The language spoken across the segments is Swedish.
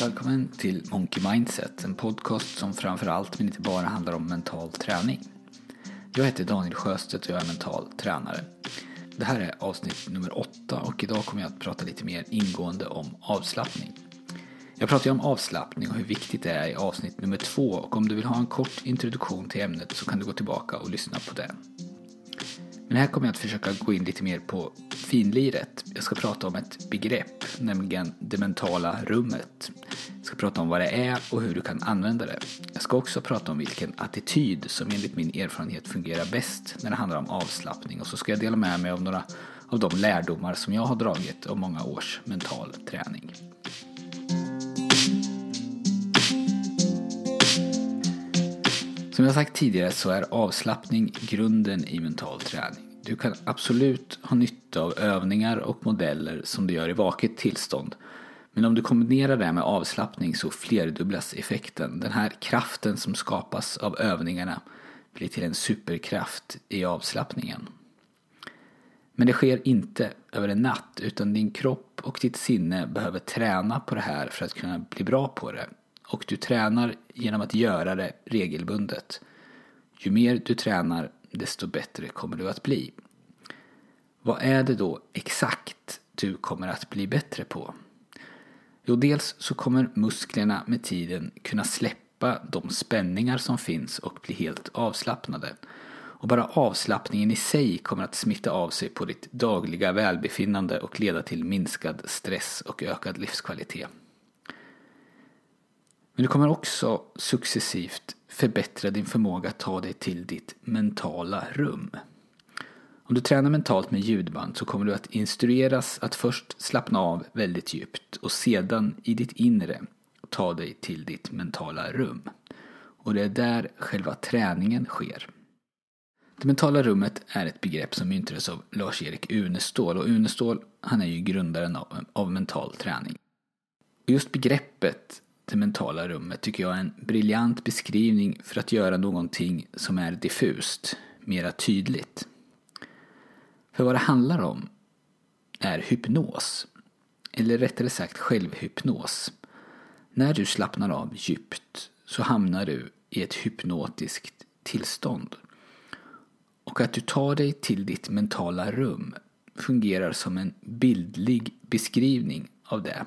Välkommen till Monkey Mindset, en podcast som framförallt men inte bara handlar om mental träning. Jag heter Daniel Sjöstedt och jag är mental tränare. Det här är avsnitt nummer åtta och idag kommer jag att prata lite mer ingående om avslappning. Jag pratar ju om avslappning och hur viktigt det är i avsnitt nummer två och om du vill ha en kort introduktion till ämnet så kan du gå tillbaka och lyssna på det. Men här kommer jag att försöka gå in lite mer på finliret. Jag ska prata om ett begrepp, nämligen det mentala rummet. Jag ska prata om vad det är och hur du kan använda det. Jag ska också prata om vilken attityd som enligt min erfarenhet fungerar bäst när det handlar om avslappning och så ska jag dela med mig av några av de lärdomar som jag har dragit av många års mental träning. Som jag sagt tidigare så är avslappning grunden i mental träning. Du kan absolut ha nytta av övningar och modeller som du gör i vaket tillstånd. Men om du kombinerar det med avslappning så flerdubblas effekten. Den här kraften som skapas av övningarna blir till en superkraft i avslappningen. Men det sker inte över en natt utan din kropp och ditt sinne behöver träna på det här för att kunna bli bra på det. Och du tränar genom att göra det regelbundet. Ju mer du tränar desto bättre kommer du att bli. Vad är det då exakt du kommer att bli bättre på? Jo, dels så kommer musklerna med tiden kunna släppa de spänningar som finns och bli helt avslappnade. Och bara avslappningen i sig kommer att smitta av sig på ditt dagliga välbefinnande och leda till minskad stress och ökad livskvalitet. Men du kommer också successivt förbättra din förmåga att ta dig till ditt mentala rum. Om du tränar mentalt med ljudband så kommer du att instrueras att först slappna av väldigt djupt och sedan i ditt inre ta dig till ditt mentala rum. Och det är där själva träningen sker. Det mentala rummet är ett begrepp som myntades av Lars-Erik Unestål och Unestål han är ju grundaren av, av mental träning. Och just begreppet det mentala rummet tycker jag är en briljant beskrivning för att göra någonting som är diffust mera tydligt. För vad det handlar om är hypnos. Eller rättare sagt självhypnos. När du slappnar av djupt så hamnar du i ett hypnotiskt tillstånd. Och att du tar dig till ditt mentala rum fungerar som en bildlig beskrivning av det.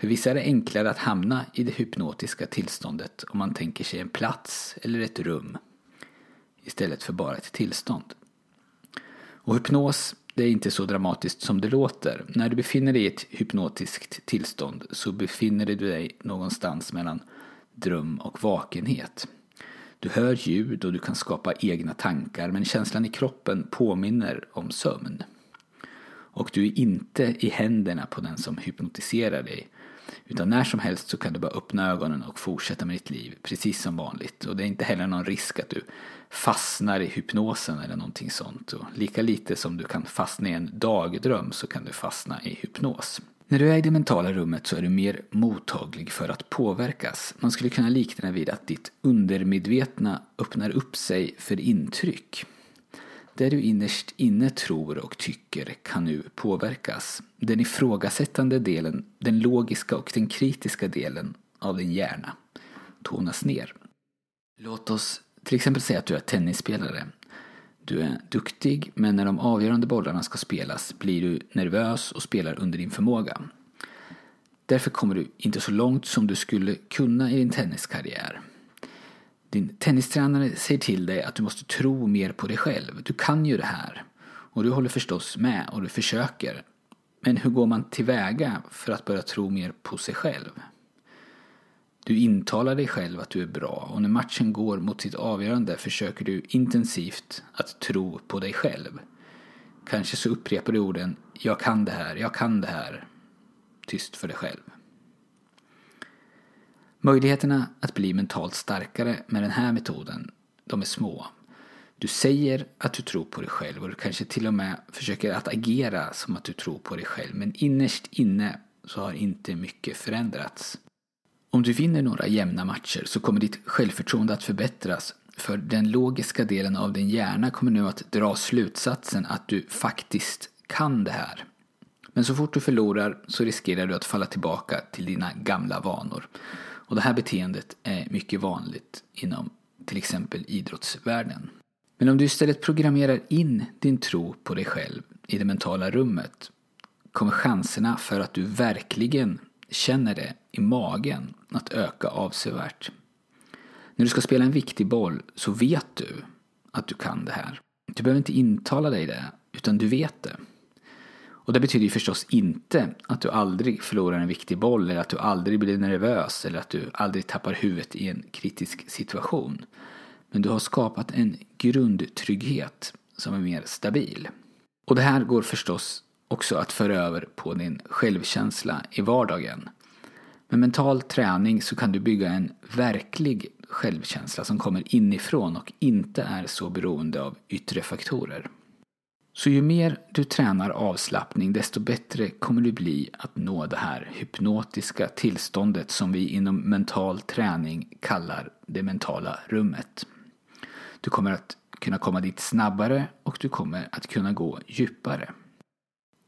För vissa är det enklare att hamna i det hypnotiska tillståndet om man tänker sig en plats eller ett rum istället för bara ett tillstånd. Och hypnos, det är inte så dramatiskt som det låter. När du befinner dig i ett hypnotiskt tillstånd så befinner du dig någonstans mellan dröm och vakenhet. Du hör ljud och du kan skapa egna tankar men känslan i kroppen påminner om sömn. Och du är inte i händerna på den som hypnotiserar dig utan när som helst så kan du bara öppna ögonen och fortsätta med ditt liv precis som vanligt. Och det är inte heller någon risk att du fastnar i hypnosen eller någonting sånt. Och lika lite som du kan fastna i en dagdröm så kan du fastna i hypnos. När du är i det mentala rummet så är du mer mottaglig för att påverkas. Man skulle kunna likna det vid att ditt undermedvetna öppnar upp sig för intryck. Det du innerst inne tror och tycker kan nu påverkas. Den ifrågasättande delen, den logiska och den kritiska delen av din hjärna tonas ner. Låt oss till exempel säga att du är tennisspelare. Du är duktig men när de avgörande bollarna ska spelas blir du nervös och spelar under din förmåga. Därför kommer du inte så långt som du skulle kunna i din tenniskarriär. Din tennistränare säger till dig att du måste tro mer på dig själv. Du kan ju det här. Och du håller förstås med och du försöker. Men hur går man tillväga för att börja tro mer på sig själv? Du intalar dig själv att du är bra och när matchen går mot sitt avgörande försöker du intensivt att tro på dig själv. Kanske så upprepar du orden ”Jag kan det här, jag kan det här” tyst för dig själv. Möjligheterna att bli mentalt starkare med den här metoden, de är små. Du säger att du tror på dig själv och du kanske till och med försöker att agera som att du tror på dig själv men innerst inne så har inte mycket förändrats. Om du vinner några jämna matcher så kommer ditt självförtroende att förbättras för den logiska delen av din hjärna kommer nu att dra slutsatsen att du faktiskt kan det här. Men så fort du förlorar så riskerar du att falla tillbaka till dina gamla vanor. Och det här beteendet är mycket vanligt inom till exempel idrottsvärlden. Men om du istället programmerar in din tro på dig själv i det mentala rummet kommer chanserna för att du verkligen känner det i magen att öka avsevärt. När du ska spela en viktig boll så vet du att du kan det här. Du behöver inte intala dig det, utan du vet det. Och det betyder ju förstås inte att du aldrig förlorar en viktig boll eller att du aldrig blir nervös eller att du aldrig tappar huvudet i en kritisk situation. Men du har skapat en grundtrygghet som är mer stabil. Och det här går förstås också att föra över på din självkänsla i vardagen. Med mental träning så kan du bygga en verklig självkänsla som kommer inifrån och inte är så beroende av yttre faktorer. Så ju mer du tränar avslappning desto bättre kommer du bli att nå det här hypnotiska tillståndet som vi inom mental träning kallar det mentala rummet. Du kommer att kunna komma dit snabbare och du kommer att kunna gå djupare.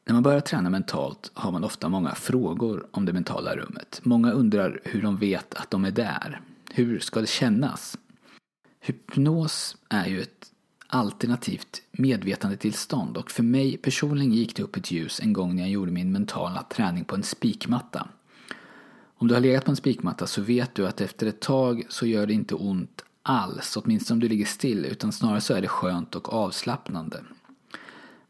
När man börjar träna mentalt har man ofta många frågor om det mentala rummet. Många undrar hur de vet att de är där. Hur ska det kännas? Hypnos är ju ett alternativt medvetandetillstånd och för mig personligen gick det upp ett ljus en gång när jag gjorde min mentala träning på en spikmatta. Om du har legat på en spikmatta så vet du att efter ett tag så gör det inte ont alls, åtminstone om du ligger still, utan snarare så är det skönt och avslappnande.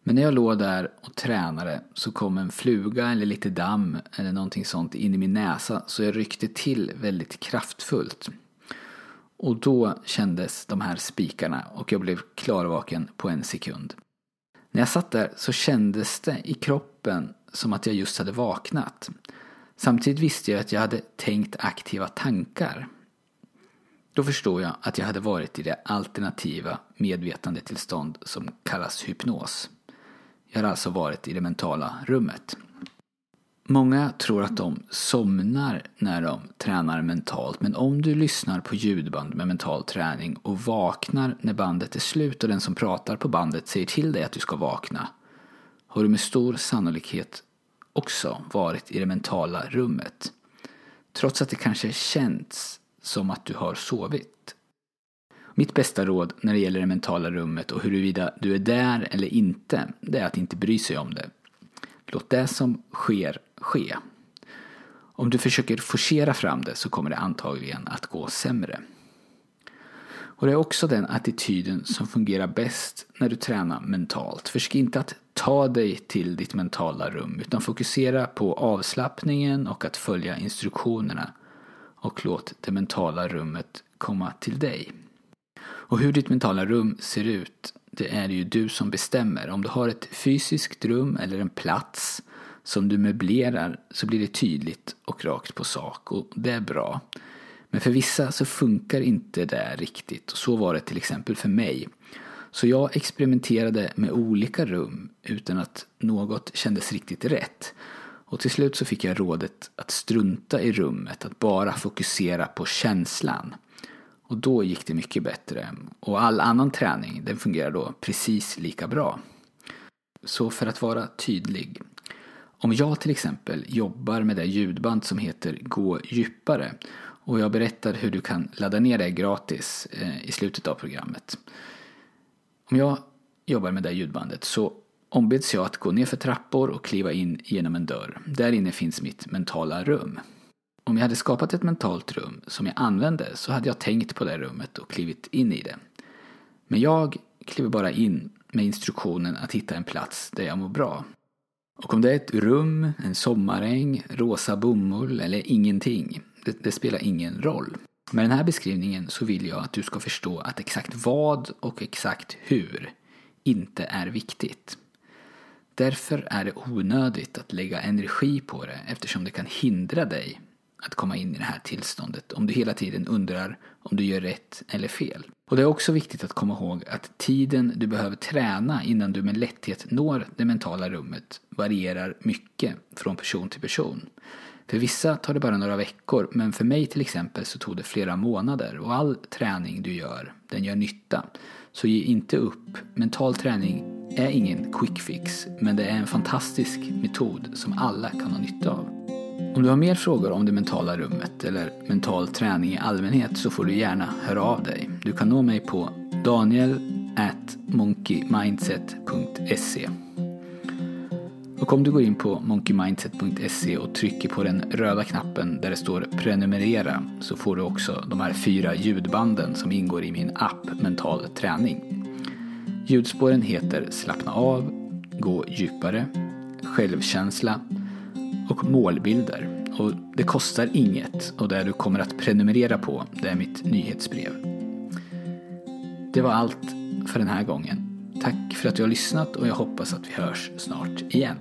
Men när jag låg där och tränade så kom en fluga eller lite damm eller någonting sånt in i min näsa så jag ryckte till väldigt kraftfullt. Och då kändes de här spikarna och jag blev klarvaken på en sekund. När jag satt där så kändes det i kroppen som att jag just hade vaknat. Samtidigt visste jag att jag hade tänkt aktiva tankar. Då förstår jag att jag hade varit i det alternativa medvetandetillstånd som kallas hypnos. Jag har alltså varit i det mentala rummet. Många tror att de somnar när de tränar mentalt men om du lyssnar på ljudband med mental träning och vaknar när bandet är slut och den som pratar på bandet säger till dig att du ska vakna har du med stor sannolikhet också varit i det mentala rummet. Trots att det kanske känns som att du har sovit. Mitt bästa råd när det gäller det mentala rummet och huruvida du är där eller inte, det är att inte bry sig om det. Låt det som sker ske. Om du försöker forcera fram det så kommer det antagligen att gå sämre. Och det är också den attityden som fungerar bäst när du tränar mentalt. Försök inte att ta dig till ditt mentala rum utan fokusera på avslappningen och att följa instruktionerna och låt det mentala rummet komma till dig. Och hur ditt mentala rum ser ut, det är ju du som bestämmer. Om du har ett fysiskt rum eller en plats som du möblerar så blir det tydligt och rakt på sak och det är bra. Men för vissa så funkar inte det riktigt och så var det till exempel för mig. Så jag experimenterade med olika rum utan att något kändes riktigt rätt. Och till slut så fick jag rådet att strunta i rummet, att bara fokusera på känslan. Och då gick det mycket bättre. Och all annan träning, den fungerar då precis lika bra. Så för att vara tydlig. Om jag till exempel jobbar med det ljudband som heter Gå djupare och jag berättar hur du kan ladda ner det gratis eh, i slutet av programmet. Om jag jobbar med det ljudbandet så ombeds jag att gå ner för trappor och kliva in genom en dörr. Där inne finns mitt mentala rum. Om jag hade skapat ett mentalt rum som jag använde så hade jag tänkt på det rummet och klivit in i det. Men jag kliver bara in med instruktionen att hitta en plats där jag mår bra. Och om det är ett rum, en sommaräng, rosa bomull eller ingenting, det, det, spelar ingen roll. Med den här beskrivningen så vill jag att du ska förstå att exakt vad och exakt hur inte är viktigt. Därför är det onödigt att lägga energi på det eftersom det kan hindra dig att komma in i det här tillståndet om du hela tiden undrar om du gör rätt eller fel. Och det är också viktigt att komma ihåg att tiden du behöver träna innan du med lätthet når det mentala rummet varierar mycket från person till person. För vissa tar det bara några veckor, men för mig till exempel så tog det flera månader och all träning du gör, den gör nytta. Så ge inte upp. Mental träning är ingen quick fix, men det är en fantastisk metod som alla kan ha nytta av. Om du har mer frågor om det mentala rummet eller mental träning i allmänhet så får du gärna höra av dig. Du kan nå mig på daniel.monkeymindset.se och om du går in på monkeymindset.se och trycker på den röda knappen där det står prenumerera så får du också de här fyra ljudbanden som ingår i min app Mental träning. Ljudspåren heter Slappna av, Gå djupare, Självkänsla och Målbilder. Och det kostar inget och det du kommer att prenumerera på det är mitt nyhetsbrev. Det var allt för den här gången. Tack för att du har lyssnat och jag hoppas att vi hörs snart igen.